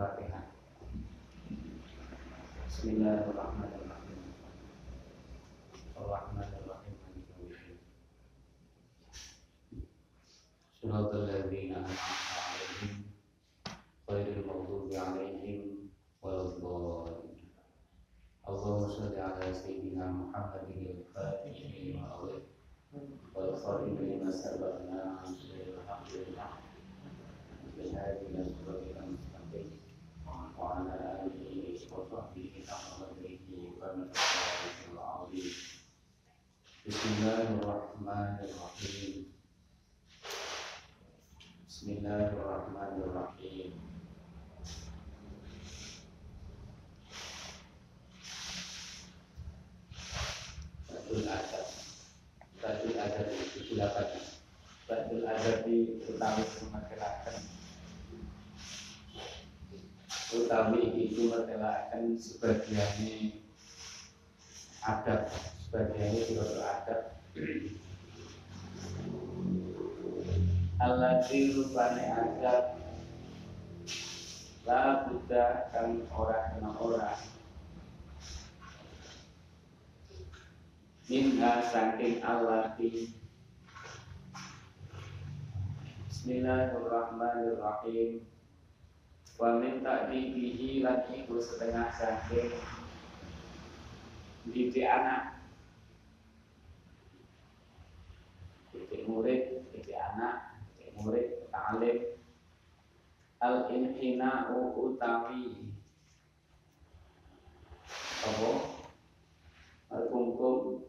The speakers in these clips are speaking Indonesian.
Al-Fatihah. Bismillahirrahmanirrahim. Bismillahirrahmanirrahim. Bismillahirrahmanirrahim. Batul adab. Batul adab itu sudah pagi. Batul adab di utawi mengelakan. Utawi itu mengelakan sebagiannya adab sebagiannya juga adab Alladzi rupane adab La buddha kang ora kena ora. Minha saking allati Bismillahirrahmanirrahim. Wa min ta'dibihi lan iku setengah saking. Didik anak didik murid didik anak didik murid ta'lim al inhina'u utawi apa? Merkungkum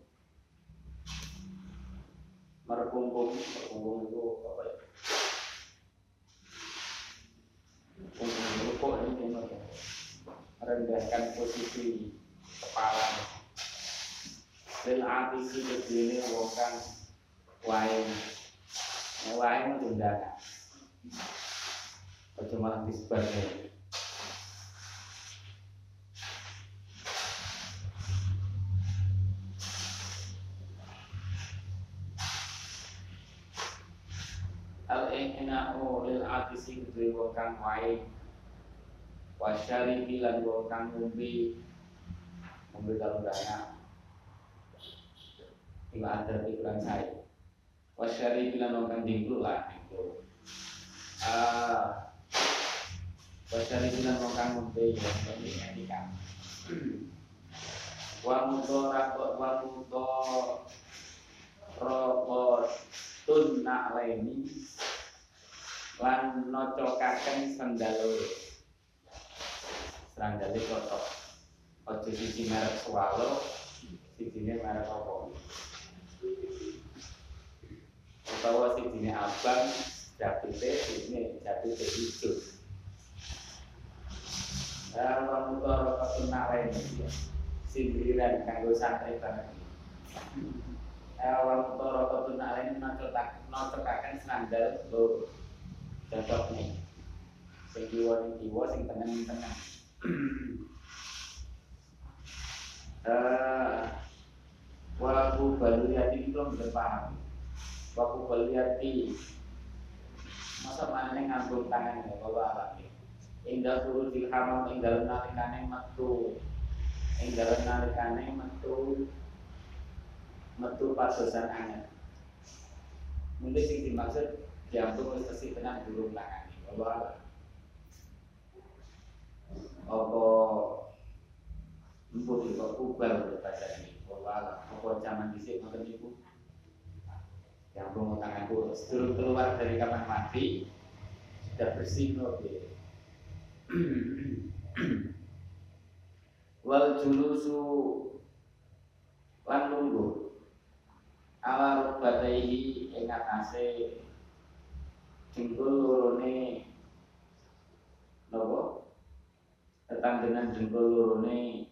merkungkum merkungkum itu apa ya? Rukuk ini merendahkan posisi kepala. Lil atisi kedene wong wae nek wae menundakan aja malah disebutnya al inau lil atisi kedue wong kang wae. Wasyaribi lan wong kang ngombe. Dana Iku ada di bulan saya Wasyaribi lan wong kang dingklu lah itu ah Wasyaribi lan wong kang ngombe ya ngombe etika wa mudora wa mudora robot tun nakleni lan nocokaken sendalo sandale kotok. Ojo siji merek swalo sijine merek apa utawa sijine abang jabite sijine jabite hijau Dalam motor ketunak lain sindiran kanggo santai banget. Awal motor ketunak lain nocokaken sandal lo cocok nih sing kiwa ning kiwa sing tengen ning tengen eh waku baluyati itu belum paham waku baluyati masa mana ngambung tangan ya bawa alat Indah suruh dilhamam ing dalem nalikane metu. Ing dalem nalikane metu. Metu pasosan angin mungkin sing dimaksud diambung wis tesih tenan durung tangani apa apa empun kok kubal baca ini apa apa zaman dhisik ngoten niku diambung tanganku sedurung keluar dari kamar mandi sudah bersih kok wal julusu lan lungguh. Ala rubataihi ing atase jengkul lorone napa tetanggenan jengkul lorone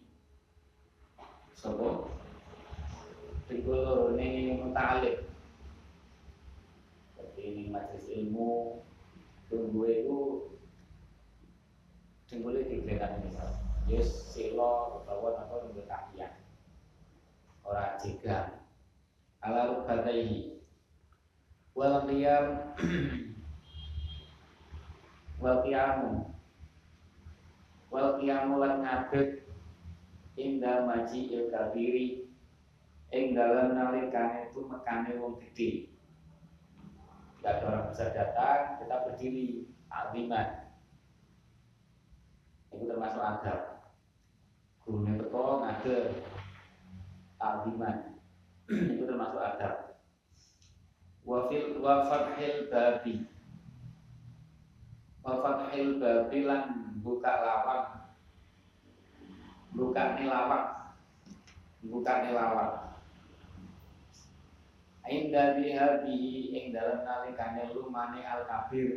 sapa? Jengkul lorone seperti ini majelis ilmu. Tunggu itu jengkulnya diberikan misal yes silo utawa apa nunggu tahiyat ora jegang ala rubataihi wal qiyam. Wal qiyamu. Wal qiyamu lan ngadeg. Inda maji il kabiri ing dalam nalikane itu mekane wong gede Gak ada orang besar datang, kita berdiri aliman itu termasuk adab gurunya teko ngader aliman itu termasuk adab wafil wafathil babi. Wafathil babi lan buka lawang buka nilawang buka nilawang Inda bihabihi ing dalam nalikane lumane al kabir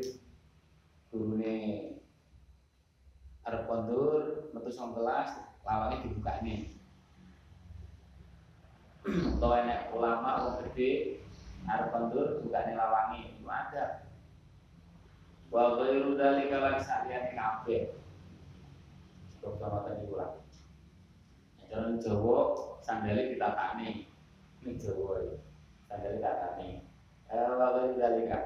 gurune arep kondur metu song kelas lawange dibukane utawa enek ulama wong gede arep kondur bukane lawange itu ada. Wa ghairu dalika lan saliyane kabeh. Kok sama tadi ulang. Jangan Jawa sandalnya kita takne ini Jawa ya dari katanya Lalu dalika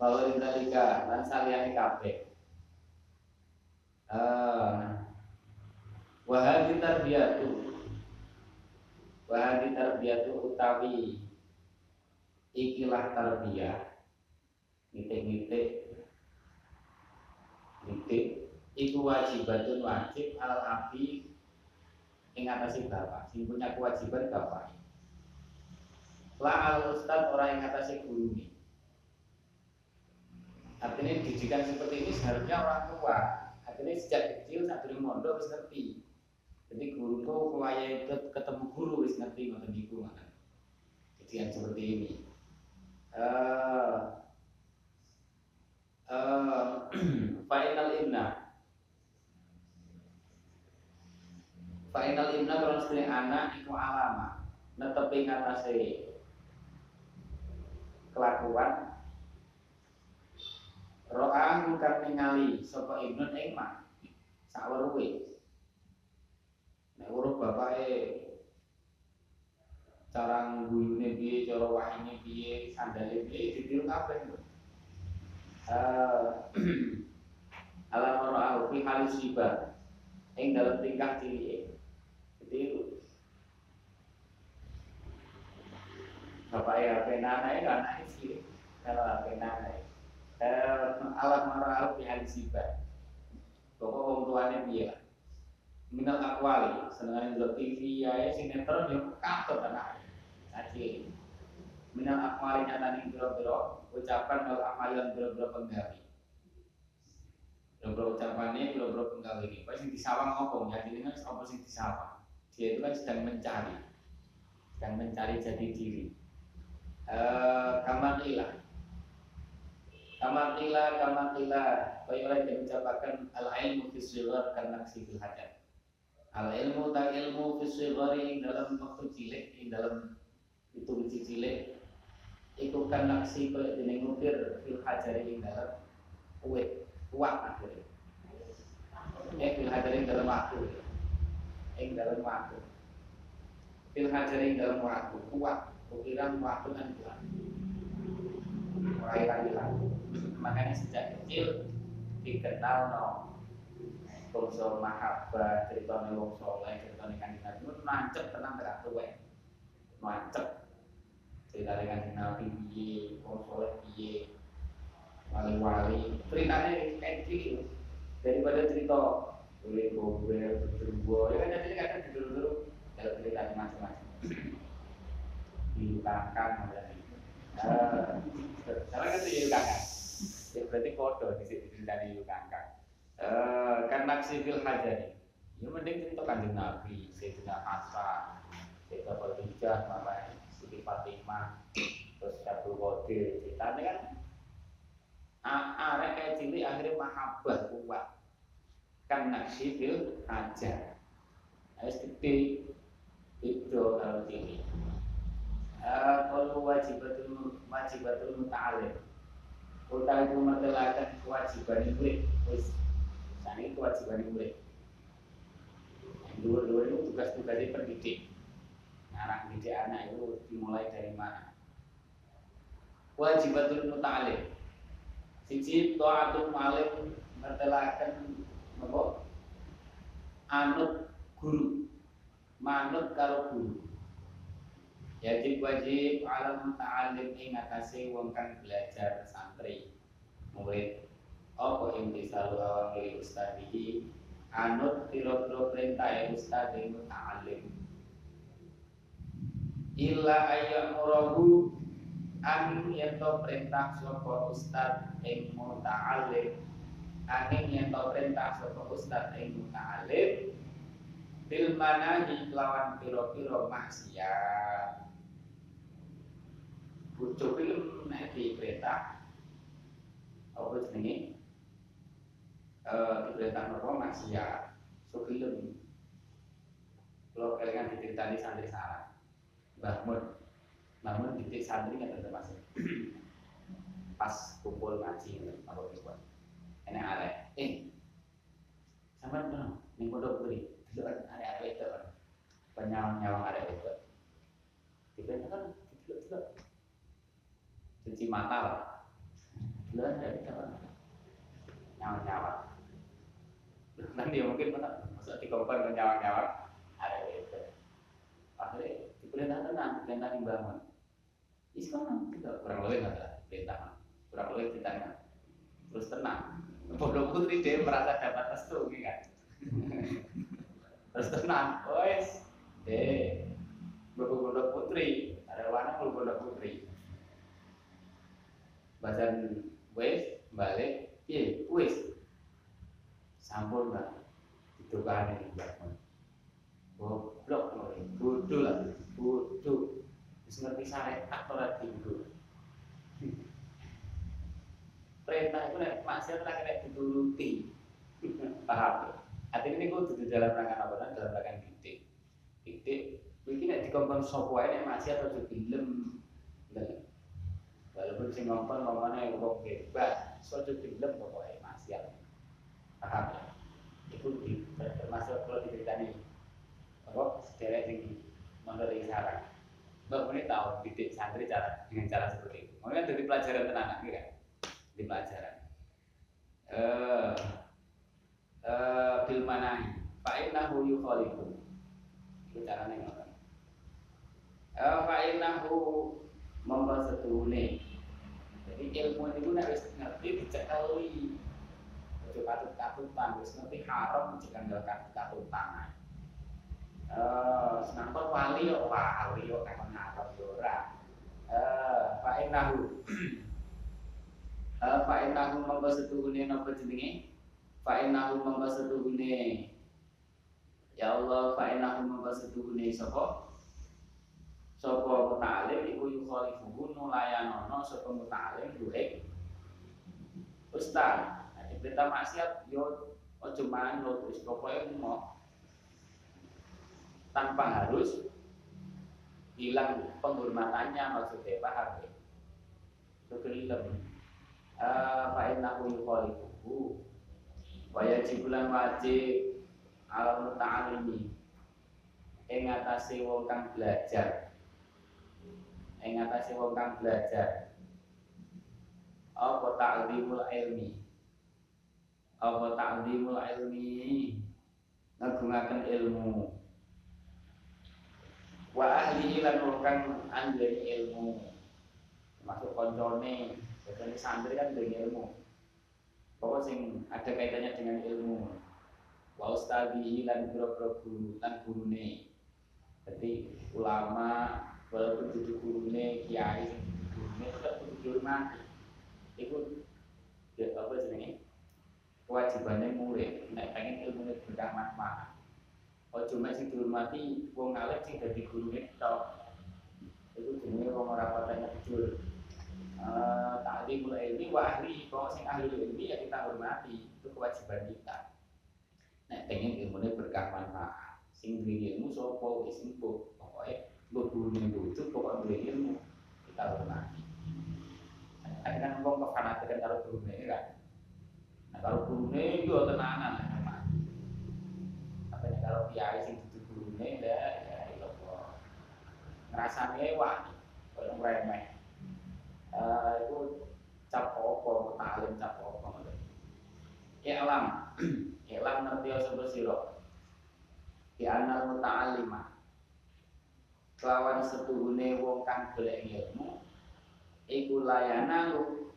Lalu dalika Dan saliyani kabe Wahadi tarbiyatu. Wahadi tarbiyatu utawi Ikilah tarbiyah. Nitik-nitik Nitik Iku wajibatun wajib al abi Ing atasi bapak. Sing punya kewajiban bapak La al ustad orang yang guru ini. Artinya didikan seperti ini seharusnya orang tua. Artinya sejak kecil saat dulu mondok harus ngerti. Jadi guru itu kaya ketemu guru harus ngerti ngoten niku mana. Didikan seperti ini. Uh, uh, final imna Final imna kalau sedih anak itu alama netepi ngatasi kelakuan. Roa bukan ningali sapa ibnu ing mak sakweruhe nek weruh bapake cara guyune piye cara wahine piye sandale piye ditiru kabeh. Eh alam roa fi halis riba ing dalam tingkah cilike ditiru. Bapak ya penana itu anak istri kalau penana alat marah di hari siba pokok orang tuanya dia minal akwali senengan yang TV ya sinetron yang kantor anak aji minal akwali nyata nih biro-biro ucapan kalau amalan biro-biro penggawi biro-biro ucapannya biro-biro penggawi ini pasti disawang ngomong jadi dengan apa sih disawang? Dia itu kan sedang mencari. Sedang mencari jati diri. Uh, kamar ilah kamar ilah kamar ilah Baiklah yang mencapakan al ilmu fi sigar karena fil hajar al ilmu tak ilmu sigari dalam waktu cilik ing dalam itu biji cilik. Iku kan naksi kaya dene ngukir fil dalam kuat kuat akhirnya eh fil hajar ing dalam waktu. Ing dalam waktu. Fil hajar dalam waktu kuat Ukiran waktu kan hilang. Mulai hilang Makanya sejak kecil Dikenal no Bongso mahabbah Ceritanya wong soleh Ceritanya kanjeng Nabi. Itu nancep tenang gak tuwe Nancep Ceritanya kanjeng Nabi Biye Wong soleh Wali-wali. Ceritanya kayak gini Daripada cerita Boleh gobel, berdua Ya kan jadi kadang dulu-dulu Kalau ceritanya macam-macam. Dilukakan uh, sama kan dilukakan ya berarti foto di sini dari dilukakan uh, kan naksi fil hajari ya mending cerita kanjeng nabi Sayyidina Hasan Sayyidina Khadijah mama Siti Fatimah terus Syabul Qadir. Ceritanya kan arek kayak cilik akhirnya mahabbah kuat. Kan naksi fil hajar harus gede itu kalau cilik kalau wajibatul wajibatul muta'alim Utawi itu mertelakan kewajiban murid Wis, ini kewajiban murid Dua-dua itu tugas-tugasnya pendidik Anak didik anak itu dimulai dari mana Wajibatul muta'alim Siji taatu malim ngetelaken napa? Anut guru. Manut karo guru. Yajib wajib alam ta'alim ing atase wong kang belajar santri. Murid apa imtisalu awamiri ustadihi anut piro-piro perintah ya ustad yang muta'alim illa ayam murahu angin yang to perintah sapa ustad ing muta'alim angin yang to perintah sapa ustad ing muta'alim bil manahi kelawan piro-piro maksiat Bujo film nek di perintah apa jenenge? Eh diperintah nopo maksiat so film. Kalau kalian diceritani santri salah bangun namun titik santri nggak tentu masuk pas kumpul ngaji apa kumpul ini arek. Eh sama dong nih bodoh beri itu arek arek itu penyawang nyawang arek itu tiba kan tidak tidak cuci mata lah. Dulu arek itu nyawang nyawang nanti mungkin mana masuk di kompor nyawang nyawang arek itu akhirnya diperintah tenang perintah dibangun. Islam tidak kurang lebih ada perintah kurang lebih ditanya. Terus tenang. Bodoh putri dia merasa dapat restu gitu kan. Terus tenang. Wes deh. Bodoh putri. Ada warna kalau bodoh putri bacan wes balik iya wes sampun lah itu kan ini bangun goblok bodoh lah bodoh Wis ngerti syariat ora tinggu. Perintah itu nek maksiat ora kena dituruti. Paham? Artinya ini kudu di dalam rangka apa dalam rangka titik. Titik iki nek dikongkon sapa wae nek maksiat aja dilem. Walaupun sing ngongkon ngomongnya wong so aja dilem pokoke maksiat. Paham? Itu di, termasuk kalau diceritani apa sederek sing menurut saran Mbak Muni tahu didik santri cara dengan cara seperti itu. Mungkin dari pelajaran tenaga, gitu kan? Di pelajaran. Eh, eh, bil manahi. Fa'innahu yukhalifu. Itu caranya ngoten. Eh, fa'innahu mempersetune. Jadi ilmu itu nek wis ngerti dicekeli. Ojo katut-katutan, wis ngerti haram jangan katut-katutan. Eh, senangkot wali yo wali yo kakon ngarep yo ora. Eh, fa innahu. Eh, fa innahu monggo setuhune napa jenenge? Fa innahu monggo setuhune. Ya Allah, fa innahu monggo setuhune sapa? Sapa muta'alim iku yukhalifuhu nulayanono sapa muta'alim duwe Ustaz, nah, perintah maksiat yo ojo manut wis pokoke mau tanpa harus hilang penghormatannya maksudnya paham ya? Itu kelilem fa'innahu yukhalifuhu wa yajibulan wajib ala muta'alimi ing wong kang belajar ing atase wong kang belajar. Apa ta'limul ilmi? Apa ta'limul ilmi? Ngagungaken ilmu. Wa ahli lan kang anjani ilmu. Termasuk koncone jadi santri kan dengan ilmu. Pokok sing ada kaitannya dengan ilmu? Wa ustadi lan biro-biro guru lan gurune. Jadi ulama walaupun duduk gurune kiai gurune tetap kudu hormati itu ya apa jenenge? Kewajibannya mulai, nek pengen ilmu berkah manfaat. Ojo mek sing dihormati wong alim sing dadi gurune tok. Itu jenenge wong ora patane jujur uh, eh, ta'limul mulai ini wahri kok sing ahli ini ya kita hormati. Itu kewajiban kita. Nek pengen ilmu berkah manfaat. Sing duwe ilmu sapa? Wis sing eh 20 minggu itu pokok dua ilmu kita hormati akhirnya ngomong ke fanatikan kalau turunnya kan? Nah kalau turunnya itu ya tenangan mati ya, tapi kalau kiai sing itu turunnya ya ya, ya itu kok ngerasanya wani kalau remeh. Uh, itu cap kok, talim cap kok, ya alam. Ya alam nanti harus bersirok di anal muta'alimah kelawan setuhune wong kang golek ilmu iku layana lu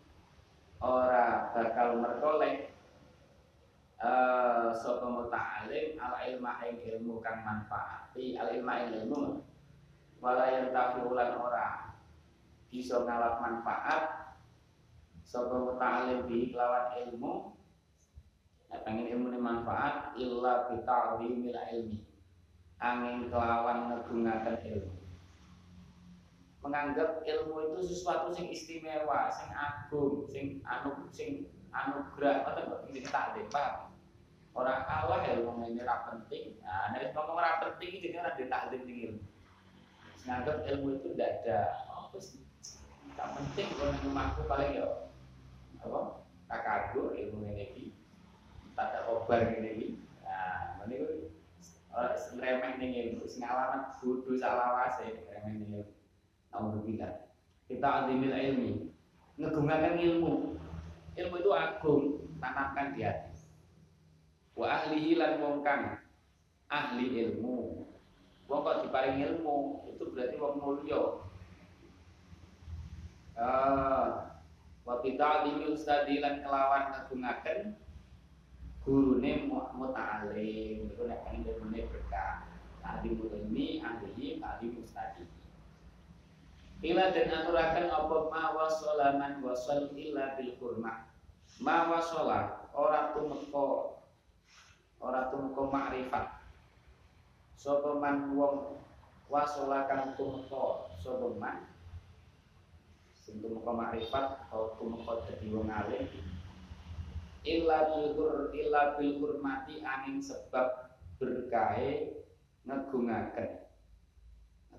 ora bakal merkoleh uh, sapa muta'alim al ilma ing ilmu kang manfaati al ilma ing ilmu. Wala yantafi ulan ora bisa ngalap manfaat sapa muta'alim bi kelawan ilmu Nah, pengen ilmu ini manfaat illa ta'zimil ilmi. Angin kelawan ngegungaken ilmu menganggap ilmu itu sesuatu sing istimewa, sing agung, sing anu sing anugerah, ngoten kok iki tak paham. Orang Allah ilmu ini ora penting. Nah, nek ngomong ora penting iki ora ditakdim ning ilmu. Itu tidak ada. Oh, terus tak penting kalau nang rumahku paling ya apa? Takabur ilmu ini iki. Tak ada obar ini iki. Nah, ora remeh ning ilmu, sing alamat bodho salawase remeh ning ilmu. Alhamdulillah. Kita azimil ilmi. Ngegungakan ilmu. Ilmu itu agung, tanamkan di hati. Wa ahlihi lan wong kang ahli ilmu. Wong kok diparing ilmu, itu berarti wong mulya. Uh, wa bita'limi ustadi lan kelawan ngagungaken gurune muta'alim itu nek ilmune berkah. Ahli ilmi, ahli ahli mustadi. Ila dan aturakan apa ma wasala man wasal illa bil hurmah. Ma wasala ora tumeka ora tumeka makrifat. Sapa man wong wasala kang tumeka sapa man sing tumeka makrifat atau tumeka dadi wong alim illa bil illa bil hurmati angin sebab berkahe ngegungaken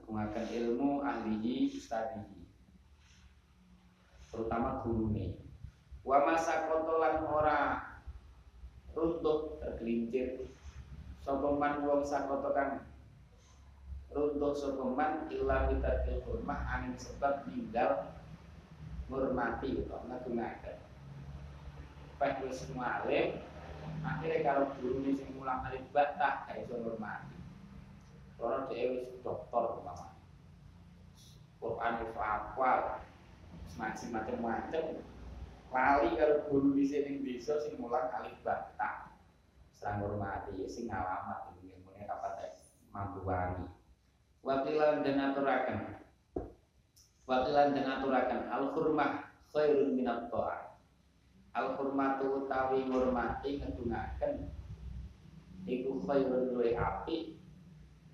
mengakan ilmu ahlihi ustadihi terutama guru nih wa masa kotolan ora runtuh tergelincir. Sopeman wong sakoto kang runtuh sopeman illa bitarkil hurmah angin sebab tinggal ngurmati atau ngagungaken Pak wis mualim akhirnya kalau guru ini sing mulang alif batah gak ngurmati karena dia wis dokter umpama. Quran itu hafal, semacam macam-macam. Lali kalau guru di sini bisa sing mulang bata. Serang hormati, sing ngalamat ini punya kapan mampu wangi. Wakilan dan aturakan. Wakilan dan aturakan al hurmah khairun minat toa. Al hurmatu utawi ngurmati ngedungaken iku khairun luwe api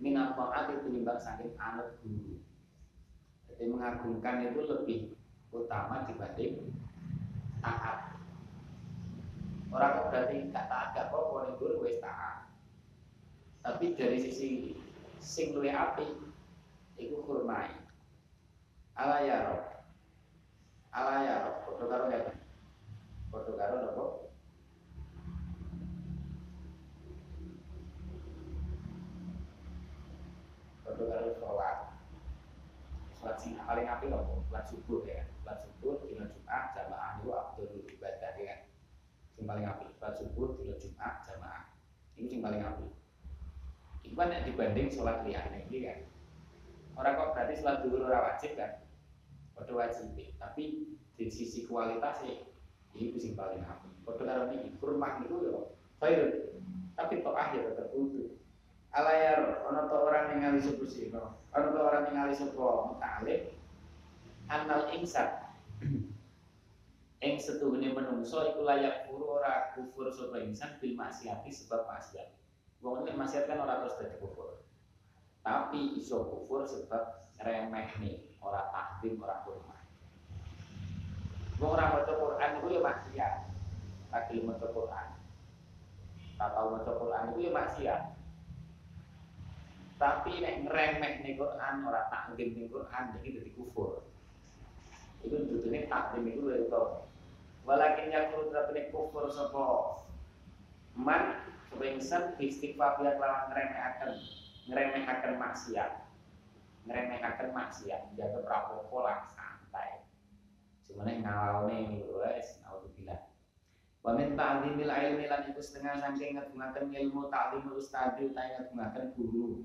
minat taat itu tinimbang saking anak guru. Jadi mengagungkan itu lebih utama dibanding taat. Orang kok berarti gak taat gak apa-apa guru wis taat. Tapi dari sisi sing luwih api iku kurmai. Ala ya roh. Ala ya. Foto karo ngeten. Foto karo nopo? Karo sholat. Sholat sing paling api nopo? Sholat subuh ya. Sholat subuh dina Jumat jamaah itu abdul ibadah ya. Sing paling api. Sholat subuh dina Jumat jamaah. Ini sing paling api. Itu kan dibanding sholat liyane ini kan. Orang kok berarti sholat dulu ora wajib kan? Padha wajib, tapi di sisi kualitas ini sing paling api. Padha karo niki, kurmah niku yo khair. Tapi tok akhir tetep. Alayar ana to orang ningali sapa sira. Ana to orang ningali sapa mutalim. Anal insan ing setuhune menungso iku layak kufur ora kufur sapa insan bil maksiati sebab maksiat. Wong nek maksiat kan ora terus dadi kufur. Tapi iso kufur sebab remeh nih, ora takdim, ora hormat. Wong ora maca Quran iku ya maksiat. Lagi maca Quran. Tak tahu maca Quran itu ya maksiat. Tapi nek ngremeh nih Quran, ora takdim nih Quran, iki dadi kufur. Itu dudune takdim itu lho to. Walakin yakuru tapi kufur sapa man insan istighfar ya lawan ngremehaken ngremehaken maksiat. Ngremehaken maksiat, jaga prapopo lah santai. Sebenarnya ngalaune ini wes, alhamdulillah. Wa min ta'zimil ilmi lan iku setengah saking ngagungaken ilmu ta'zimul ustadi utawi ngagungaken guru.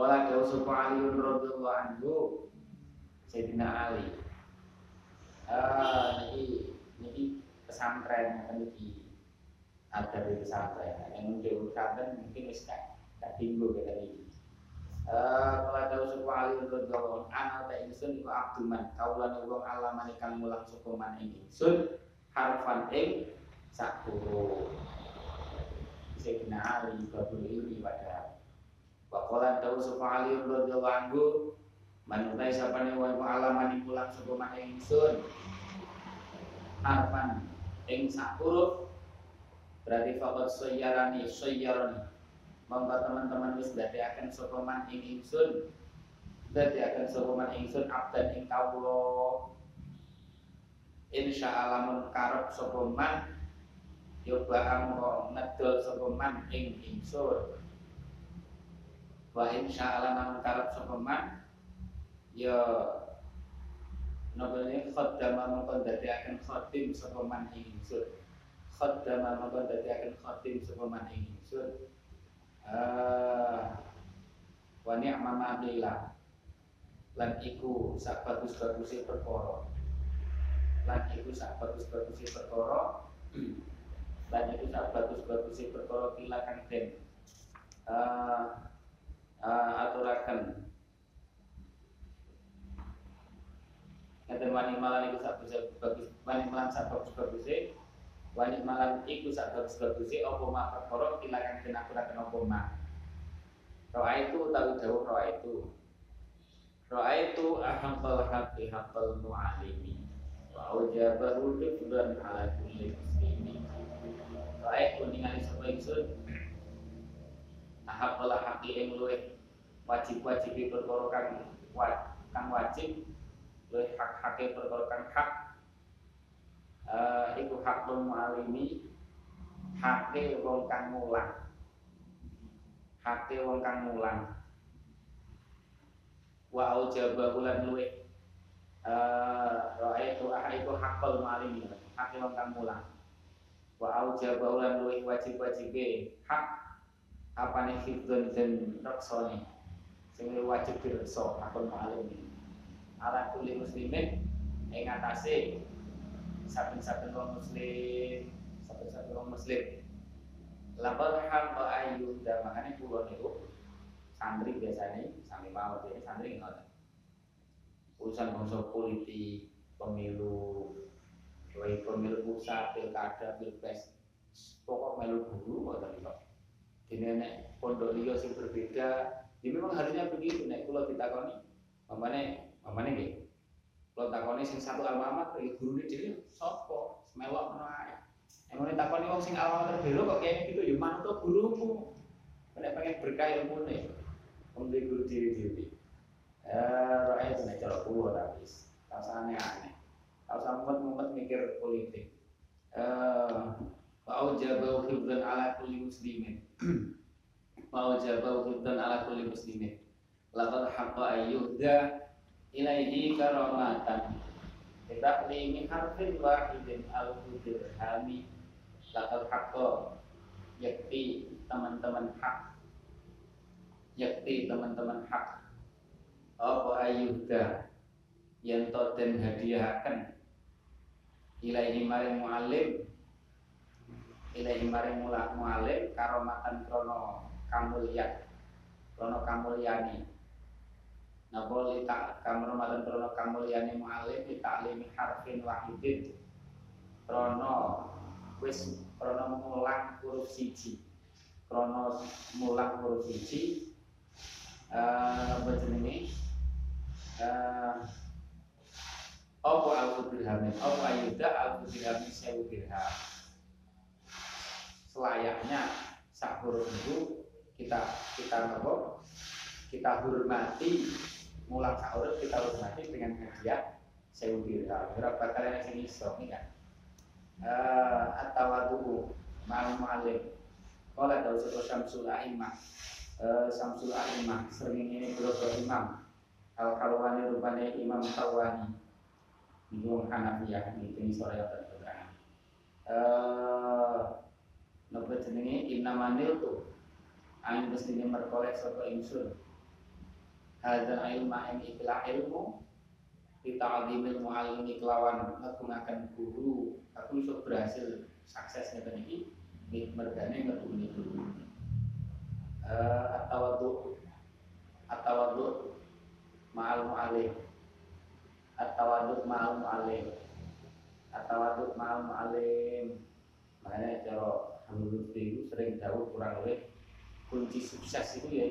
Kala dawu sapa Ali radhiyallahu anhu Sayyidina Ali. Ah niki niki pesantren ngeten iki ada di pesantren. Yang di pesantren mungkin wis gak gak tinggu kata iki. Kala dawu sapa Ali radhiyallahu anhu ana ta ingsun iku abduman kaulane wong alamane kang mulang sapa man ing ingsun harfan ing sak Sayyidina Ali babul ilmi pada Wakolan tahu sapa Ali radhiyallahu anhu manutai sapane wa alaman pulang sapa man ingsun? Harfan ing sak huruf. Berarti fakot sayyarani sayyarani. Monggo teman-teman wis akan sapa man ing ingsun. Akan sapa man ingsun abdan ing kawula. Insya Allah mun karep sapa man yoba amro ngedol sapa man ing ingsun wa insya Allah namun karep sapa man ya nobelnya khaddama mongkon dadiaken khadim sapa man ing ingsun. Khaddama mongkon dadiaken khadim sapa man ing ingsun. Ah wa ni'ma ma lan iku sak bagus-baguse perkara. Lan iku sak bagus-bagusi perkara. Lan iku sak bagus-bagusi perkara kilakan den. Uh, uh, aturaken Ngeten wani malan iku sak bagus wani malan sak bagus-bagusi wani malan iku sak bagus-bagusi apa mak perkara kilakan den aturaken apa mak? Roa itu tahu jauh roa itu. Roa itu ahambal hati hambal mu'alimi. Aujabahu hifdan ala kulli muslimin. Baik kuningan sapa ingsun Tahap pola haki yang luwih wajib-wajib perkara kang kang wajib. Luwih hak-hak perkara kang hak. Uh, iku hakul mualimi. Hake wong kang mulang. Hake wong kang mulang. Wa aujabahu lan luwih roa itu ah itu hakul malimi hak yang kang mulang. Wa auja baulan luwih wajib wajib hak apa nih hibdun dan raksoni sing wajib direksa hakul malimi ala kulli muslimin ing atase saben-saben wong muslim saben-saben wong muslim. Labal hal ayu dan makanya pulau niku santri biasanya sami mau jadi santri ngoten. Urusan bangsa politik, pemilu, pemilu pusat, pilkada, pilpres, pokok melu kok tadi kok. Ini nek pondok liya sing berbeda, ya memang harusnya begitu nek kula ditakoni, mamane mamane nggih. Kula takoni sing satu alma mater ya gurune dhewe sapa? Melok ngono ae. Nek takoni wong sing alma mater belo kok kayaknya gitu ya manut gurumu. Nek pengen berkah ilmune, wong guru diri-diri. Ya, rakyat itu cara kulo tapi rasa aneh-aneh. Kalau sama mumet mikir politik. Eh, mau jabau hibdan ala kulli muslimin. Mau jabau hibdan ala kulli muslimin. Laqad haqqa ayyuhda ilaihi karamatan. Min harfin wahidin al dirhami. Laqad haqqa yakti teman-teman hak. Yakti teman-teman hak apa ayuda yang to den hadiahaken ilahi maring mualim ilahi maring mulak mualim karomatan krono kamulyan krono kamulyani Napa lita kamromatan krono kamulyani mualim alimi harfin wahidin. Krono wis krono mulang huruf siji. Krono mulang huruf siji. Eh apa jenenge? Uh, apa alfu dirhamin? Apa ayuda alfu dirhamin sewu dirham selayaknya sak huruf itu kita kita apa kita hormati mulang sak huruf kita hormati dengan hadiah sewu dirham berapa kalian yang iso nih kan? Uh, atau aku mau malim kalau ada usaha Syamsul A'imah. Uh, Syamsul A'imah sering ini beberapa imam. Al kalwani rupanya Imam Kalwani Imam Hanafiyah ini ini sore yang terkenal. Manil tu Ain mestinya merkolek sopa insun Hadal ilma ini ikhla ilmu Kita adimil mu'alimi kelawan Ngagungakan guru. Aku bisa berhasil sukses ngeten iki mergane ngetuni guru. Uh, atawadu atawadu ma'al mu'alim atawadu ma'al mu'alim atawadu ma'al mu'alim makanya cara Hamdul itu sering jauh kurang lebih kunci sukses itu ya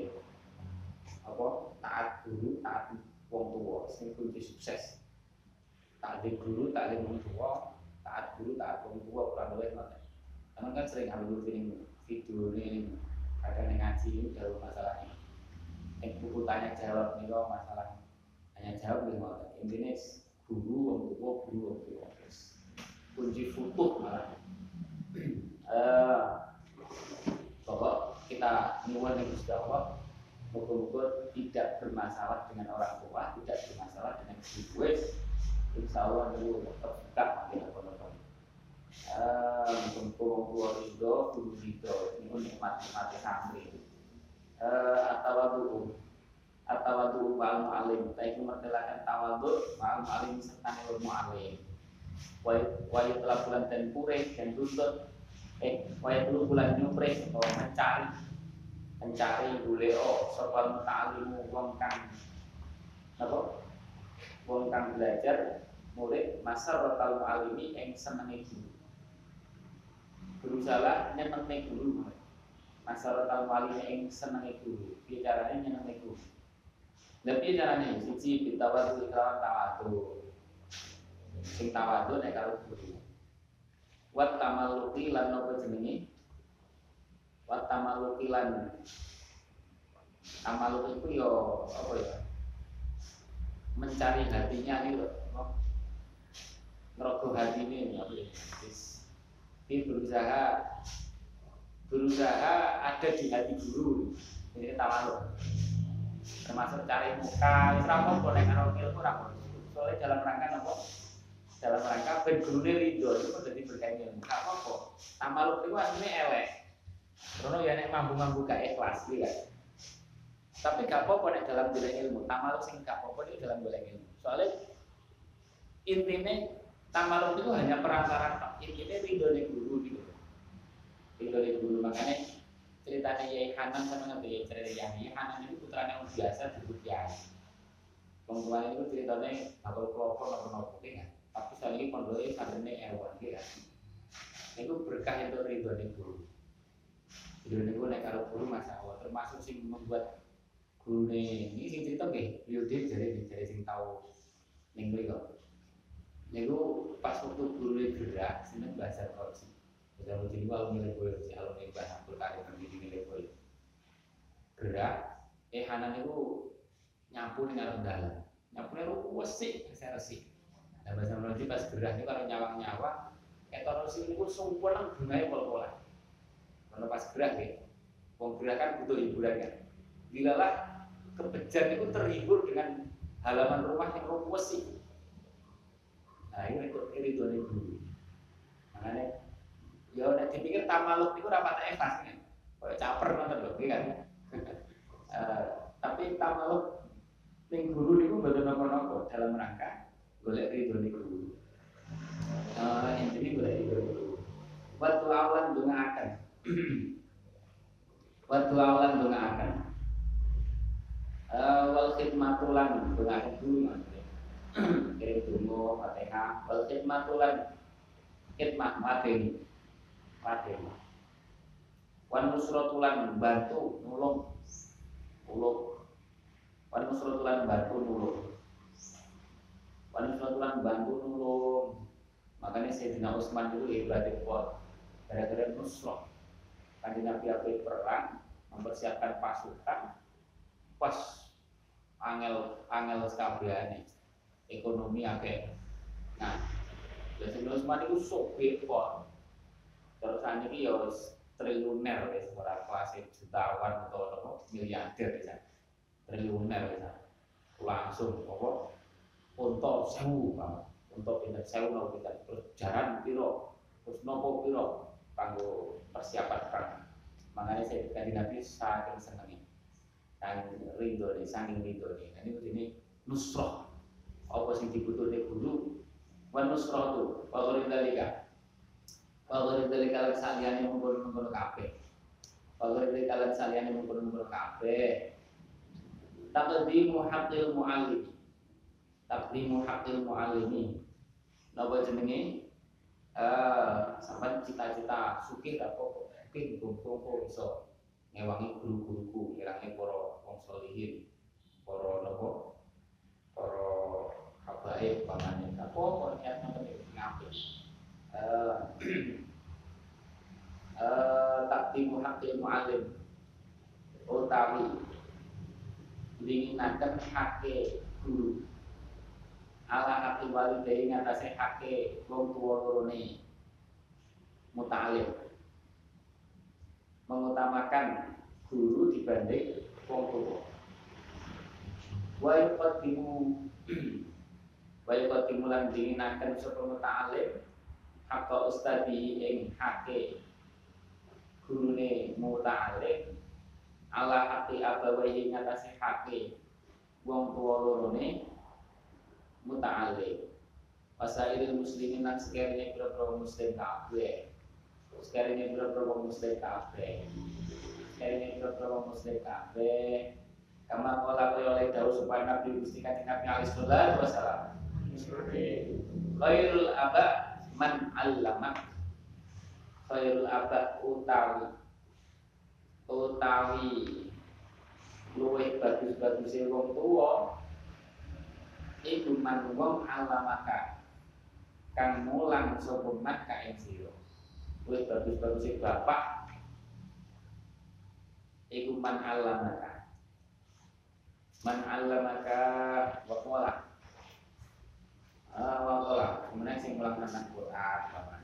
apa? Taat guru taat wong tua. Sing kunci sukses. Taat guru taat wong tua. Taat guru taat wong tua kurang lebih ngoten karena kan sering ambil ini video ini ada yang ngaji ini jauh ini yang buku tanya jawab nih kok masalah hanya jawab nih ngoten intinya guru wong tua guru wong tua. Kunci futuh malah eh pokok kita nyuwun yang Gusti Allah Moga-moga tidak bermasalah dengan orang tua, tidak bermasalah dengan ibu Insya Allah dulu terbuka makin apa-apa. Mumpung tua ridho, guru ridho, ini nikmat nikmat santri. Atawadu, atawadu wal mu'alim. Kita itu mertelakan tawadu wal mu'alim serta ilmu alim. Wayu telah bulan dan pure dan tuntut eh waya dulu bulan nyupre atau mencari mencari buleo sapa muta'alimu wong kang apa? Wong kang belajar murid masa rotal alimi yang senengi guru berusaha nyenengi guru masa rotal alimi yang senengi guru bicaranya nyenengi guru lebih caranya siji bitawadu kelawan tawadu. Sing tawadu nek karo guru wat tamaluki lan nopo jenenge? Wat tamaluki lan tamaluk itu yo apa ya? Mencari hatinya nih loh ngerogoh hati ini apa ya? Ini berusaha berusaha ada di hati guru. Ini tamaluk termasuk cari muka wis ra apa nek karo ilmu ra soalnya dalam rangka apa dalam rangka ben gurune itu kok dadi berkah ilmu gak apa-apa. Tamaluk itu asline elek. Rono ya nek mampu-mampu gak ikhlas ya tapi gak apa-apa nek dalam golek ilmu. Tamaluk sing gak apa-apa itu dalam golek ilmu. Soalnya intinya tamaluk itu hanya perantara intinya ridho nih guru gitu. Ridho nih guru. Makanya ceritanya Yai Hanan sama ngerti cerita Yai Hanan itu putranya yang biasa disebut Yai Pengumuman itu ceritanya bakal kelompok nopo nopo kan tapi ini pondoknya kadernya ewan ya. Itu berkah itu ridho nih guru. Ridho guru naik karo guru masa awal termasuk sing membuat guru nih ini sing cerita nggih Yudin jadi jadi sing tahu ning mriko niku pas waktu guru gerak seneng bahasa korupsi bahasa korupsi itu alumni leboi si alumni bahasa Karim di leboi gerak eh Hanan itu nyapu ning dalan. Nyapu ning wesi saya resik Nah, bahasa Melayu pas gerah ini kalau nyawang-nyawa, etorosi ini pun sempurna bungai pol-polan. Kalau pas gerah ya, wong gerah kan butuh hiburan kan. Dilalah kebejan itu terhibur dengan halaman rumah yang rumus sih. Nah ini itu itu nih dulu. Makanya, ya udah dipikir tamaluk itu rapat pas kan. Kalau caper nonton loh, kan. uh, tapi tamaluk ning guru itu betul nopo-nopo dalam rangka golek ridho niku? Uh, intinya golek ridho niku. Waktu awalan akan. Waktu awalan akan. Uh, wal khidmatulan dongaaken dulu maksudnya. Kirim dungo fatihah wal khidmatulan. Khidmah mateni mateni wan nusratulan bantu nulung. Nulung. Wan nusratulan bantu nulung Wanita bantu nulung. Makanya Sayyidina Utsman dulu ibadah kuat. Gara-gara nusroh. Kanjeng Nabi Abi perang, mempersiapkan pasukan, pas angel angel sekabiane ekonomi agak nah Sayyidina Utsman itu sopir kuat. Terus ini ya triliuner ya seorang kelas jutawan atau miliarder ya triliuner ya langsung apa untuk sewu untuk pindah sewu nopo pindah. Terus jalan piro? Terus nopo piro? Kanggo persiapan perang. Makanya saya kanjeng Nabi saking senengnya. Kan rindu nih saking rindu nih ini ini nusroh. Apa sing dibutuhne guru? Wa nusroh tu wa ghairi dalika wa ghairi dalika lan saliyane mungkon-mungkon kabeh. Wa ghairi dalika lan saliyane mungkon-mungkon kabeh. Taqdimu haqqil muallim taqdimu haqqil muallimi. Napa jenenge? Eh sampean cita-cita sugih apa yakin kumpul iso ngewangi guru-guruku kirane para wong solihin para napa? Para habaib pamane apa kok niat ngoten iki ngapik eh eh takdimu haqqil muallim. Utawi dinginaken hake guru ala hati walidai ngatasi hake wong tuwa lorone mutalim mengutamakan guru dibanding wong tua. Wa yuqaddimu wa yuqaddimu lan dinginaken sapa muta'alim hakka ustadi ing hake gurune muta'alim ala hati abawaihi ngatasi hake wong tua lorone muta'alim Wasairil muslimin lan sekiranya biro muslim kabeh sekarang ini berapa muslim kafe sekarang ini berapa muslim kafe Kamar kola oleh daun supaya Nabi Gusti Kanjeng Nabi alaihi salatu wasalam. Khairul aba man allamak. Khairul aba utawi. Utawi. Luwih bagus-bagus wong tuwa iku man alamaka. Kang mulang sapa mat ka ing sira Wis bagus-bagus bapak Iku man alamaka. Man alamaka Wakola ah, Wakola Kemudian sing melaksanakan Quran Paman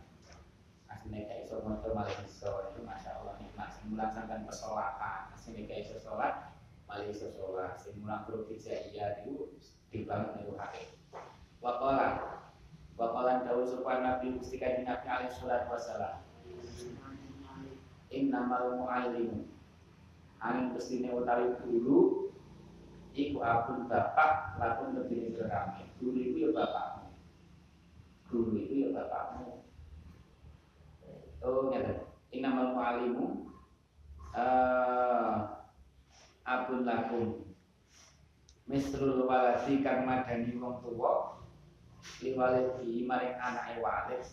Aslinya kayak iso motor malah iso. Itu Masya Allah nikmat. Sing melaksanakan persolatan Aslinya kayak iso sholat Malah iso sholat Sing mulang huruf hijaiyah itu Dibangun itu hati Wakola Wakola Daud Supaya Nabi Gusti Nabi alaihi salatu wassalam. Innamal muallim angin bestine utawi guru iku abun bapak lakun lebih kami guru itu ya bapakmu. Guru itu ya bapakmu. Oh ngene. Innamal muallimu uh, abun lakum misrul waladi kang madani wong tuwa liwalidi maring anake walid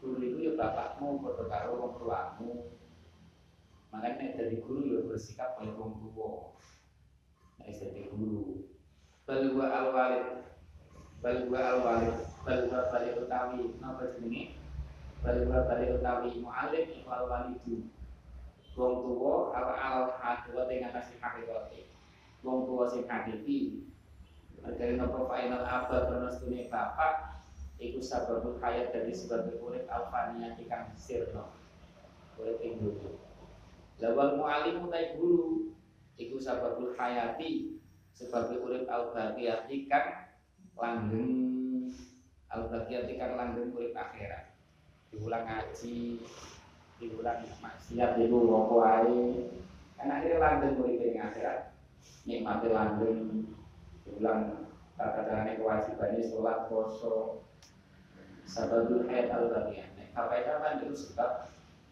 guru itu ya bapakmu padha karo wong tuamu. Makanya nek dari guru ya bersikap kaya wong tua nek jadi guru. Bal wa al walid. Bal wa al walid. Bal wa bali utawi napa jenenge? Bal wa bali utawi muallim iku al walidu. Wong tua ala al hakikat ing atas hakikat wong tua sing hakiki Dari nopo final abad kronos bapak iku sababul hayat dari sebagai urip alfania kang sirno. Urip ing dunya. Lawal mu'alimu naik guru iku sababul hayati sebagai urip al-baqiyati kang langgeng. Al-baqiyati kang langgeng urip akhirat. Diulang ngaji diulang maksiat ibu apa ae kan akhirnya langgeng urip ing akhirat nikmati langgeng diulang tata-tata kewajibannya sholat poso sababul hayat al baqiyah apa itu kan itu sebab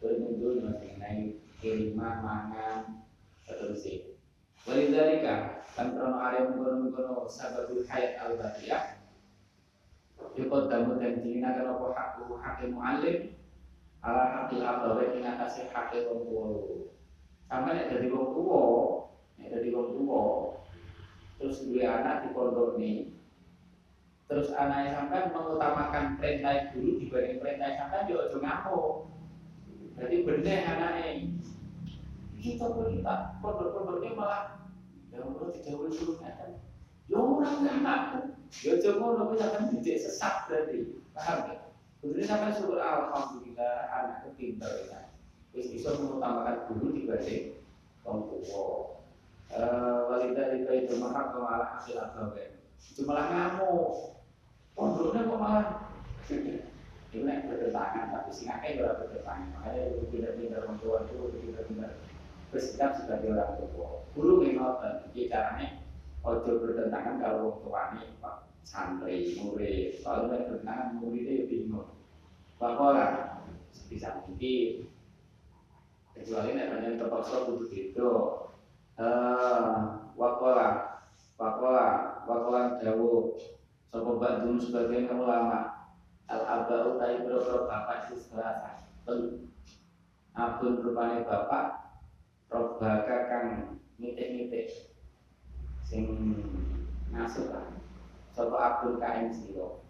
bermuncul mengenai kiriman mangan seterusnya. Walidhalika kan krono area mengkono-mengkono sababul hayat al baqiyah Yukot damu dan dina kan apa? Hakku hakil mu'alim ala hakil abawe ing atase hakil wong tuwa. Sama nek dadi wong dadi wong tuwa terus duwe anak di pondok nih terus anaknya sampai mengutamakan perintah guru dibanding perintah sampai dia ojo ngamuk. Jadi bener anaknya. Kita pun kita pondok-pondoknya malah ya Allah tidak boleh suruh kan ya orang ngaku ya coba lo misalkan didik sesat berarti. Paham ya Kemudian sampai syukur Alhamdulillah anak pintar ya Wis bisa mengutamakan guru dibanding orang tua itu mahal kemalah hasil agama Cuma ngamuk. Pondoknya kok malah itu nek bertentangan tapi sing akeh ora berdepan makanya itu pinter-pinter orang tua itu pinter-pinter bersikap sebagai orang tua. Guru ngoten iki carane ojo bertentangan kalau wong tuane Pak santri murid. Soalnya bertentangan muridnya ya bingung. Bapak bisa mungkin. Kecuali banyak terpaksa kudu gitu eh wakola wakola wakola dawu sapa badun sebagian ulama. Al abau utai boro bapak itu selasa telu abun rupane bapak robaka kang ngitik-ngitik. Sing ngasuh lah. Sapa abun kain sira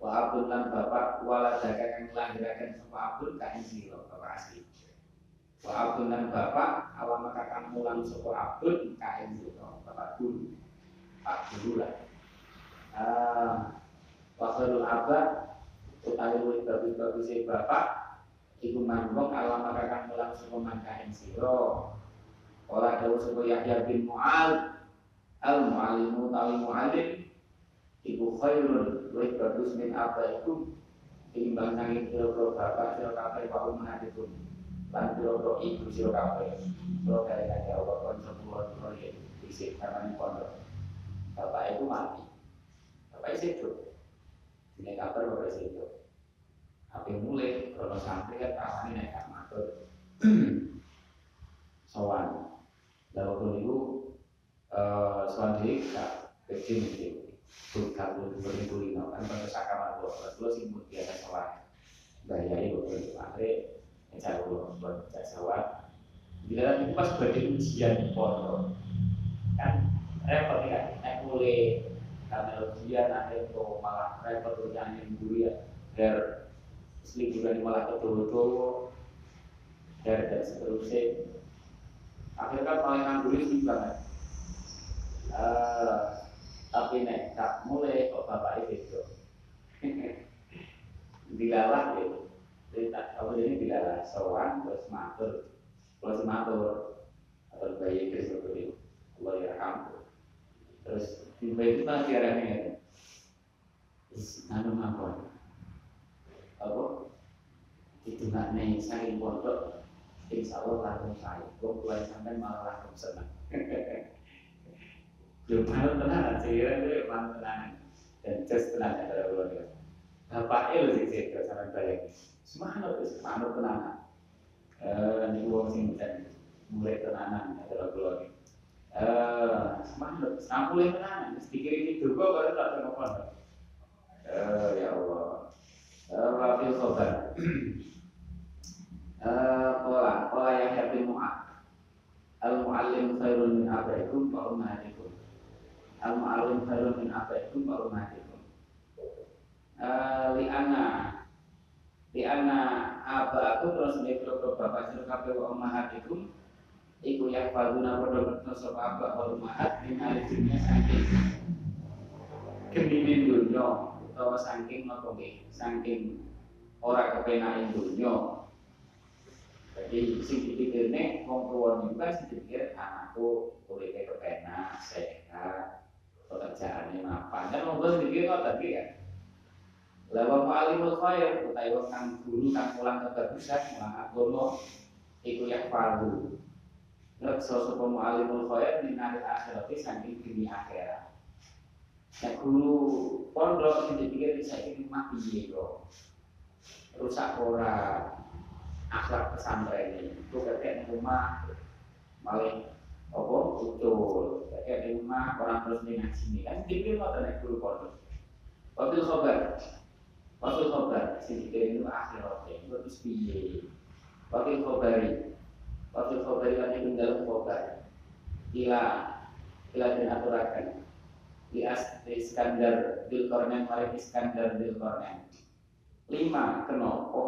wa abun lan bapak waladaka kang lahiraken sapa abun kain sira bapak asli wa abun lan bapak awam kakang mulang sapa abun kain sira bapak guru pak guru lah. Ah Wakilul abad utawi luwih bagus-bagus bapak iku mangkok alam kakang mulang sapa mangkahen sira. Ora dawuh sapa Yahya bin Mu'al. Al mu'allimu tawi mu'allim iku khairun luwih bagus min abaikum timbang nanging pira-pira bapak sira kabeh wa ummahatikum lan pira-pira ibu sira kabeh sira kaya Allah kon sepuluh proyek. Isih karena pondok bapak itu mati. Bapak itu hidup. Ini kabar bapak itu Tapi mulai kalau santri kan kawan naik matur. Sowan. Lalu itu sowan di kak kecil itu bukan beribu lima kan pada sakaman dua belas dua sih biasa sowan. Gaya itu akhirnya uang buat jasa bila itu pas berarti ujian pondok kan repot ya naik mulai karena ujian akhirnya tuh malah repot ujian yang dulu ya. Liburan malah kedowo dan dan seterusnya. Akhirnya kan paling nganggur itu banget uh, tapi nek tak mulai kok bapak itu dilalah gitu tidak apa jadi dilalah sowan terus matur terus matur atau bayi itu seperti Allah ya terus di bayi itu masih ada nih anu mabon apa? Itu nggak nih saking pondok. Insya Allah langsung saya. Gue mulai sampai malah langsung senang? Malu tenang sih itu malu tenang. Dan just kalau belum ya bapak itu sih sih kalau sampai balik semangat itu semangat tenang eh ini uang sih dan mulai tenanan ya kalau belum eh semangat sampai tenang sedikit ini juga baru tak terima eh ya Allah. Wafil khobar Kola Kola yang happy mu'ad Al mu'allim khairun min abaikum wa ummahatikum Al mu'allim khairun min abaikum wa ummahatikum Li anna Li anna Aba aku terus mikro bapak sira kabeh wa ummahatikum Iku yang faduna pada betul sapa aba wa ummahat Min ahli dunia saking Keminin dunia utawa saking napa saking ora kepenakin dunya jadi sing dipikirne wong tuwa niku kan sing anakku uripe kepenak sehat pekerjaannya mapan. Dan wong tuwa ngoten iki kan Lawa alimul khair utawi wong kang guru kang mulang kebagusan mulang agama iku yang palu Nek sosok alimul khair minal akhirat saking dunia akhirat Nek guru pondok sing dipikir saya ini mah piye kok. Rusak ora akhlak pesantren ini. Kakek di rumah malah ucul. Kakek di rumah orang terus sini kan dipikir mau nek guru pondok. Waktu sobat, waktu sobat sing itu akhirat itu terus piye. Waktu sobari, waktu sobari kan yang dalam sobat. Ila, ila dan aturakan. Di Iskandar Bilkornen mari Iskandar Bilkornen lima kenapa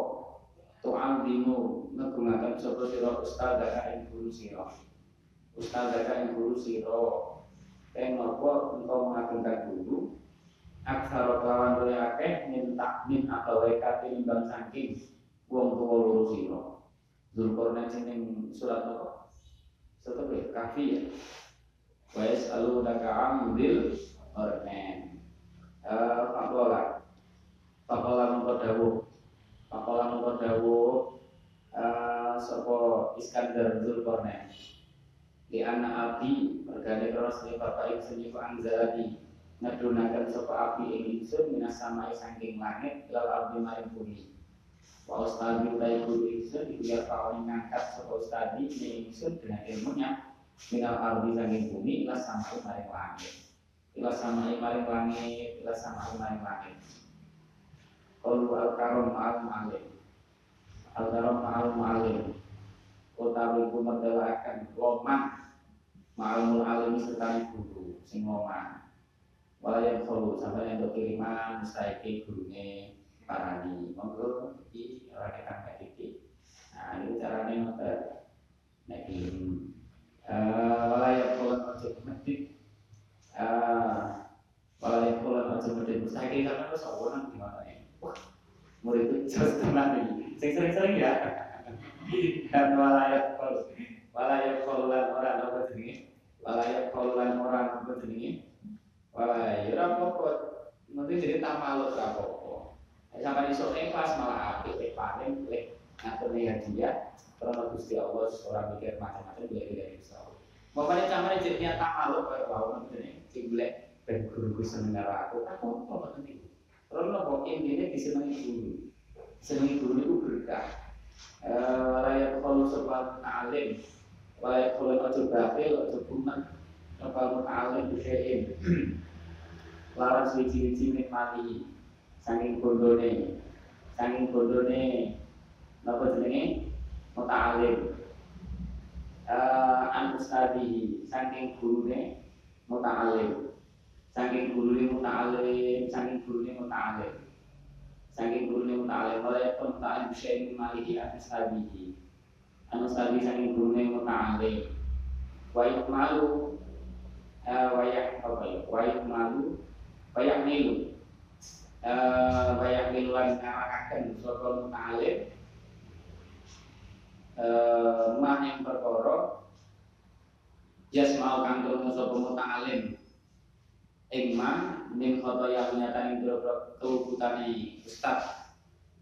tuang dimu ngegungakan sopo siro ustadaka ing guru siro ustadaka ing guru siro kenapa engkau mengagungkan guru aksara kelawan dunia akeh min takmin abawae katimbang saking wong tuwa loro sira. Zulkarnain ning surat apa? satu ya kafi ya. Wa yasalu laka amdil qarnain. Eh pakola. Pakola mengko dawuh. Pakola mengko dawuh eh, Iskandar Zulkarnain. Di anak abi, bergadai terus ning bapak ibu sendiri ngedunakan sapa api ing ingsun minas samai saking langit lal ardi maring bumi. Wa ustadi utai guru ingsun iku ya kawan ngangkat sapa ustadi ing ingsun dengan ilmunya minal ardi saking bumi ila samai maring langit. Ila samai maring langit ila samai maring langit. Qalu al-karam al-malim Al-karam al-malim Utawi ku mendelakan Loman ma'almul alim serta guru sing ngomong yang solu sampai yang kiriman mustaiki gurunya parani. Monggo iki ora kita mediti nah ini caranya ngoten nek kirim yang solu ojo medit. Yang solu ojo medit. Mustaiki sampai terus awonan gimana ya? Murid itu jelas tenan iki sing sering-sering ya. Dan yang solu walaya kaulan orang apa jenenge? Walaya kaulan orang apa jenenge walaya ora apa-apa nanti jadi tak malu ora apa-apa sampai iso ikhlas malah apik lek paling lek ngaturne hadiah karena Gusti Allah orang mikir macam-macam dia tidak bisa Makanya camane jadi niat tak malu kayak bau nanti sing golek ben guru-guru seneng aku aku apa nanti karena kok ini disenengi guru senengi guru itu berkah layak kalau sebab alim Wala kulen ojo bakil, ojo buman Nopal muta'alim bisain Lawan suci-suci nikmati. Sanging bondone. Sanging bondone Napa jenenge? Muta'alim uh, Anus tadi Sanging gurune Muta'alim Sanging gurune muta'alim Sanging gurune muta'alim Sanging gurune muta'alim yakun muta'alim bisain Malihi anus tadi anu sabi saking gurune muta'alim wa malu eh, wayak apa ya? Wayak malu wayak milu. Eh, wayak miluan ngarakaken sapa muta'alim eh, mah yang perkara jas mau kang krungu sapa muta'alim ing ma ning khotoya nyatane boro-boro keluputane ustaz.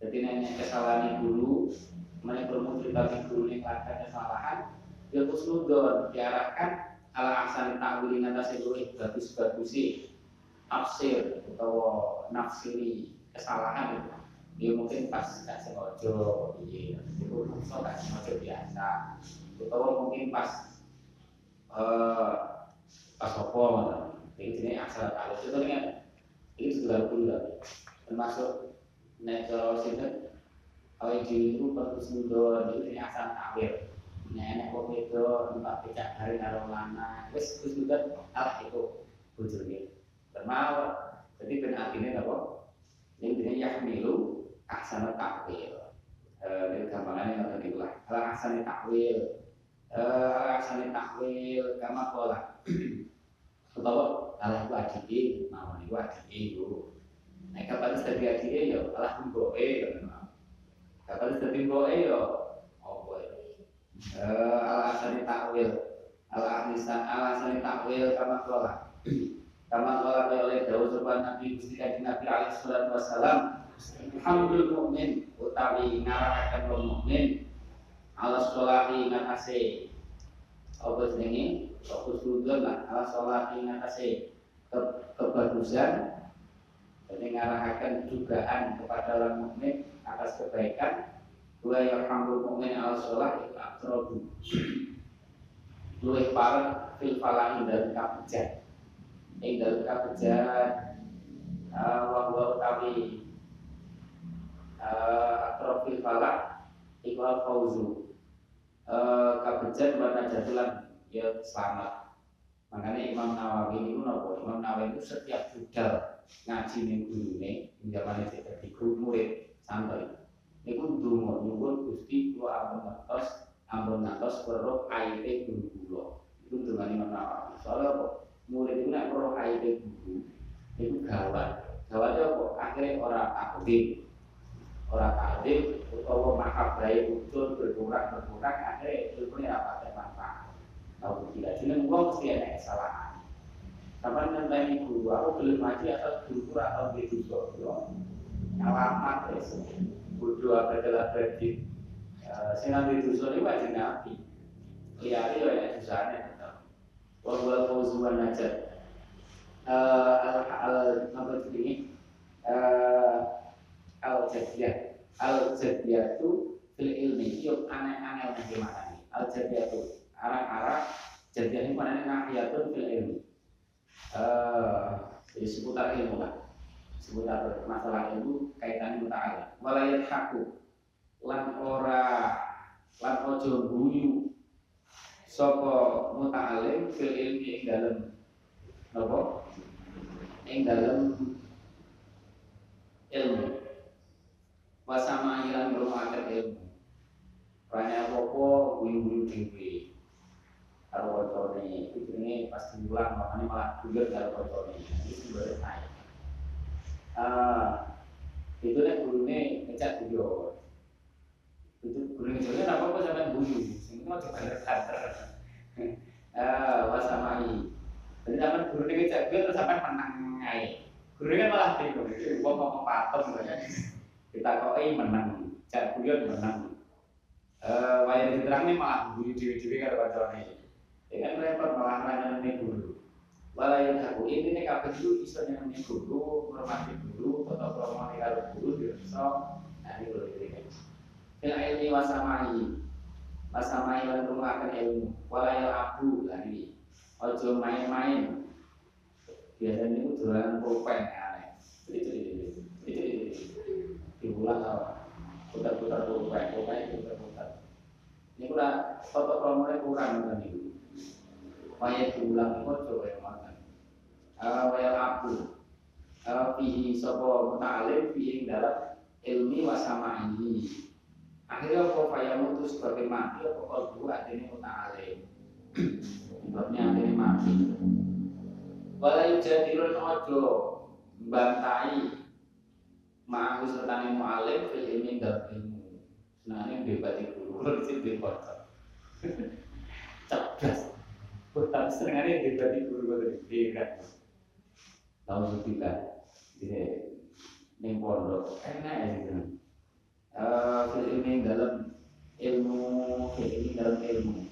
Jadi nenek kesalahan guru mana berumur cerita guru yang melakukan kesalahan. Ya kusnudon diarahkan ala aksan ta'wili ngatasi luwih bagus-bagusi tafsir atau nafsiri kesalahan dia mungkin pas gak sengaja iya. Itu so gak sengaja biasa. Atau mungkin pas uh, pas apa jadi ini asal kalau itu kan ini sudah pula termasuk nek kalau sini kalau di itu bagus ini asal takwil nenek kok itu tempat pecah hari karo lana wis wis juga alah itu bujurnya bermau jadi ben artinya apa yang ini yahmilu ahsana takwil eh ini gampangannya nggak tadi lah. Kalau ahsana takwil eh ahsana takwil kama pola utawa alah ku adike mawon iku adike iku. Nek kapan sedhi adike ya alah mboke ya jadi boe yo apa ya? Eh alasan takwil. Alasan alasan takwil kama kola. Kama kola oleh Daud sopan Nabi Gusti Kanjeng Nabi alaihi salatu wasalam. Alhamdul mukmin utawi ngarakaken wong mukmin ala sholahi ngatasi apa jenenge fokus sudun lah ala sholahi ngatasi ke, kebagusan jadi ngarahkan dugaan kepada orang mukmin atas kebaikan wa yarhamul mu'min al sholah itu akrobu luwih parek fil falahi dan kabejan ing dalem kabejan uh, wa huwa utawi uh, akrofil falak iku al fauzu. Uh, kabejan wa najatulan ya selamat. Makanya Imam Nawawi ini nopo Imam Nawawi itu setiap budal ngaji ning gurune zaman itu guru murid santai niku ndonga nyuwun Gusti kula ampun ngertos ampun ngantos weruh aite guru kula. Iku ndongane menawa soalnya apa? Murid itu nek weruh aite guru itu gawat. Gawat apa? Akhirnya ora takdir ora takdir utawa bayi muncul berkurang berkurang akhirnya ilmunya apa manfaat. Tahu tidak jeneng wong mesti ada kesalahan. Sampai nanti guru, aku belum ngaji asal guru atau di dosa. Alamat ya bodoh adalah berarti Eh, sing nanti dusun itu wajib nabi liyari ya ya dosane tetep. Wa wal fawzu wan najat. Eh al al apa ini? Eh al jadiyah al jadiyah itu fil ilmi. Yuk aneh-aneh yang gimana nih al jadiyah itu arah-arah jadiyah ini mana nahiyatun fil ilmi. Eh seputar ilmu lah seputar masalah ilmu kaitan muta'ala walayat haku. Lan ora lan ojo guyu sapa muta'alim fil ilmi ing dalem. Napa? Ing dalem ilmu. Wasama ilan ngrumaken ilmu. Ranya apa guyu-guyu dhewe. Karo kocone. Itu jenenge pas diulang makanya malah guyon karo kocone. Itu sebenarnya ah itu nek gurune ngecek guyon itu gurune ngecek apa apa sampean guyu. Itu aja bener kater ah wasamai jadi sampean gurune ngecek guyon terus sampean menang ae. Gurune kan malah bingung. Itu wong ngomong patem kita kok menang. Cek guyon menang. Eh wayang diterangnya malah guyu dhewe-dhewe karo kancane Ya kan repot malah nanya guru. Walau aku ini nih kabeh dulu iso nyenengi guru, menghormati guru, atau promo karo guru bisa. Nah ini boleh ini. Fil ilmi wasamai, wasamai lan rumakan ilmu. Walau abu lah ini. Ojo main-main. Biasanya itu jualan pulpen. Jadi jadi diulang apa? Putar-putar pulpen, pulpen putar-putar. Ini kurang foto promonya kurang kan ini waya diulang itu coba makan waya aku. Fihi sopo muta'alim fihi dalam ilmi wasama ini akhirnya apa faya mutu sebagai mati apa kalbu adini muta'alim sebabnya adini mati. Wala yujadirun ojo bantai ma'ahu sertani mu'alim ilmi dalam ilmu debat itu dulu di debat cerdas Tapi seringnya debat di guru guru di kan. Tahu juga di neng pondok enak ya gitu. Eh ini dalam ilmu, ini dalam ilmu.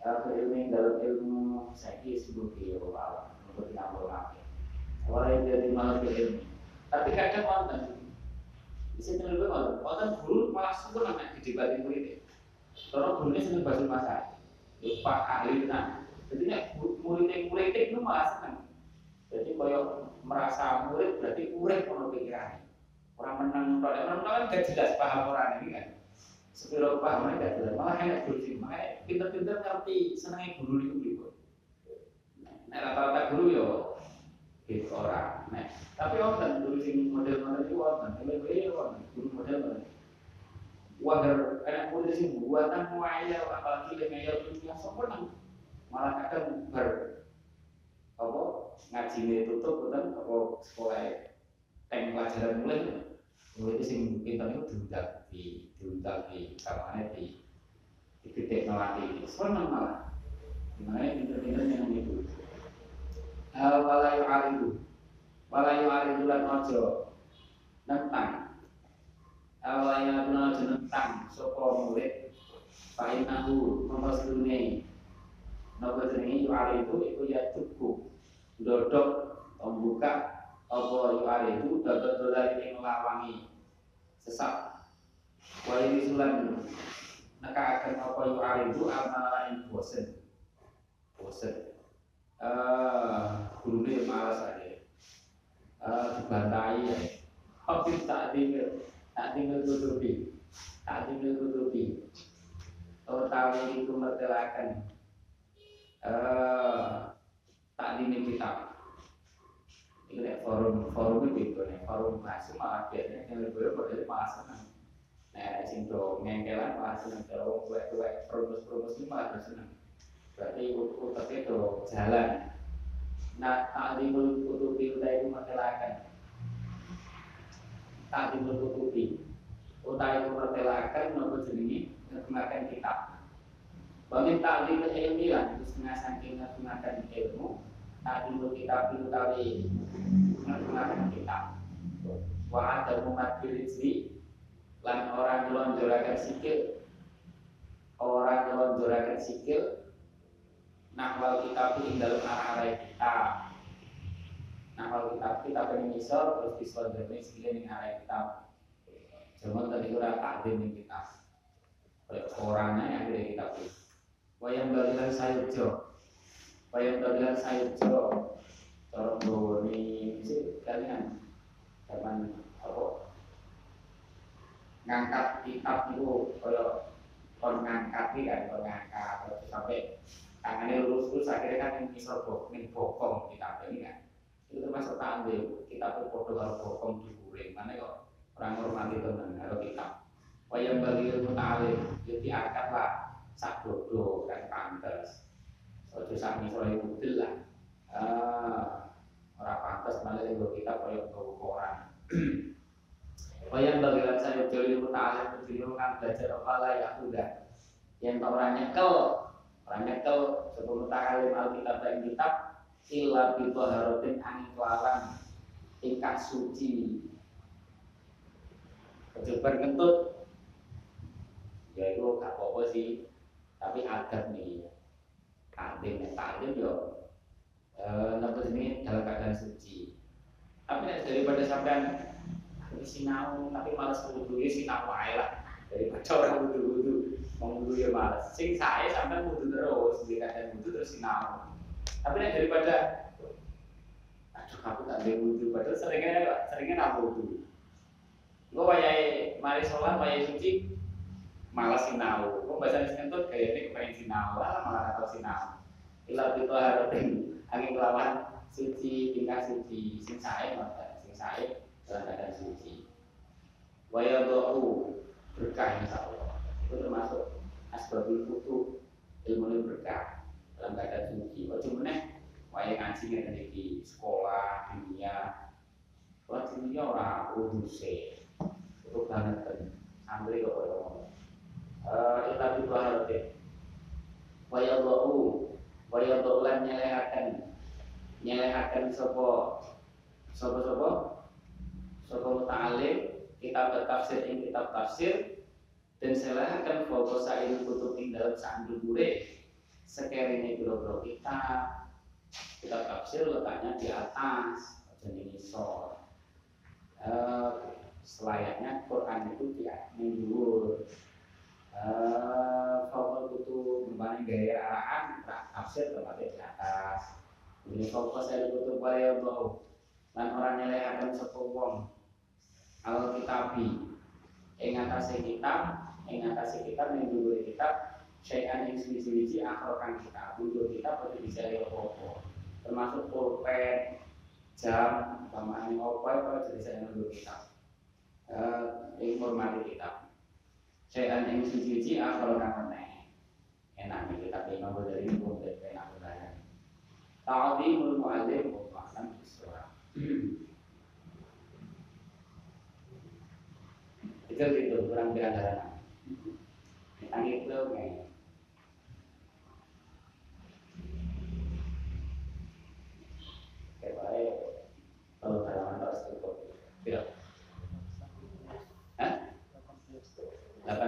Eh ini dalam ilmu saya kira sebagai orang untuk ngampur ngampur. Orang yang jadi malah ilmu. Tapi kadang di sini lebih malah, orang guru malah namanya di debat di murid. Karena gurunya seneng bahasa masalah. Pak ahli nah jadi nek murid-murid itu malah seneng. Jadi koyo merasa murid berarti murid ono pikiran. Orang menang, kalau menang kan gak jelas paham orang ini kan. Sepiro pahamnya gak jelas, malah enak guru. Makanya pinter-pinter ngerti senengnya guru itu gitu. Nek rata-rata guru yo gitu orang. Nek tapi orang guru sing model-model itu orang, lebih orang guru model Wajar anak murid sing buatan muayal apalagi lengayal dunia sempurna malah kadang ber apa? Ngaji tutup kan apa? Sekolah teng pelajaran mulai. Mulai itu sing pintar itu diundang di diundang di kamarnya di di gede ngelati seneng malah. Gimana pinter-pinter yang itu walayu alidu. Walayu alidu lan ojo. Nentang walayu alidu lan ojo nentang sopo murid Pak Inahu nomor sedune Nopo jenenge yuare itu itu ya cukup. Dodok membuka apa yuare itu dodok dolar ini ngelawangi sesat wali sulan neka akan apa yuare itu antara lain bosen. Bosen. Eh guru malas aja eh dibantai ya tak tak tinggal tutupi. Tutupi. Oh, tahu itu mertelakan. Eh tak dini kitab itu nih forum forum itu nih forum masih malah biasanya yang lebih lebih malah senang nah sing do ngengkelan malah senang kalau gue promus promus ini malah senang berarti utak itu jalan. Nah tak tutupi utai itu mertelakan tak di mulut tutupi utai itu mertelakan nopo jenengi ngemakan kitab. Wamin ta'lim ilmi itu setengah saking ngagungakan ilmu ta'lim kitab utawi ngagungakan kitab. Wa ada mumat rizki lan orang ngelonjorakan sikil. Orang ngelonjorakan sikil nahwal kita ing dalam arah-arah kita nahwal kita kita pengen misal terus disodornya sikilnya ing arah kita cuma tadi kurang takdim ing kita orangnya yang ada kita pun wayang balilan sayujo wayang balilan sayujo Cara ini sih kalian zaman apa? Ngangkat kitab itu kalau kon ngangkat kan kon ngangkat. Terus sampai tangannya lurus terus akhirnya kan yang misal bok nih bokong kitab ini kan itu termasuk kitab itu foto kalau bokong dikuring mana kok orang hormati teman kalau kitab wayang bagi ilmu ta'alim itu diangkat lah sak dodo kan pantas. Ojo sak misalnya budel lah. Ah, orang pantas malah itu kita koyok bawa koran. Wayang bagian saya joli muta'alim Berdiri kan belajar apa lah ya udah Yang orang nyekel Orang nyekel sebelum muta'alim Alkitab dan kitab Illa bitu harotin angin kelawan Tingkat suci Kejubar ngentut Ya itu gak apa-apa sih Tapi adab nih Takdim, takdim yo Eh, nopo ini dalam keadaan suci. Tapi daripada sampean sinau tapi malas wudhu ya sinau wae lah daripada orang wudhu wudhu mau wudhu ya malas. Sing saya sampai wudhu terus di keadaan wudhu terus sinau. Tapi daripada aduh aku tak ada wudhu padahal seringnya seringnya nak wudhu. Gue wayai mari sholat wayai suci malas sinau. Gue bahasa kaya kayaknya kepengen sinau lah malah atau sinau. Ilah itu harapin angin kelawan suci tingkah suci sing sae maka sing sae dalam keadaan suci waya doa berkah Allah itu termasuk asbabul futu ilmu berkah dalam keadaan suci ojo meneh waya ngaji ngene di sekolah dunia. Sekolah dunia ora uduse itu banget kan. Santri kok ngomong eh itu itu harus waya doa Waya lan nyelehaken nyelehaken sopo. Sopo sopo? Sopo muta'alim kita bertafsir ing kitab tafsir. Dan selehaken foto sain kutub ing dalam sandugure sekerine biro-biro kita kita tafsir letaknya di atas jadi nisor uh, selayaknya Quran itu di minggu Fokus itu membanding gaya araan tafsir tempatnya di atas. Ini fokus saya butuh pada Allah. Dan orang nyelehakan sepuluh wong. Kalau kitabi ing atase kitab ing atase kitab ning dhuwur kitab syai'an ing suwi-suwi akhir kan kita dhuwur kita pada bisa apa termasuk pulpen jam tambahan apa apa jadi saya nunggu kitab eh informasi kitab saya yang suci-suci akal namanya enak nih kita terima dari ini pun enak beraya ta'zimul mu'alim wa ma'lam bisura itu gitu kurang antara Tangi itu kayak kayak kalau halaman harus cukup tidak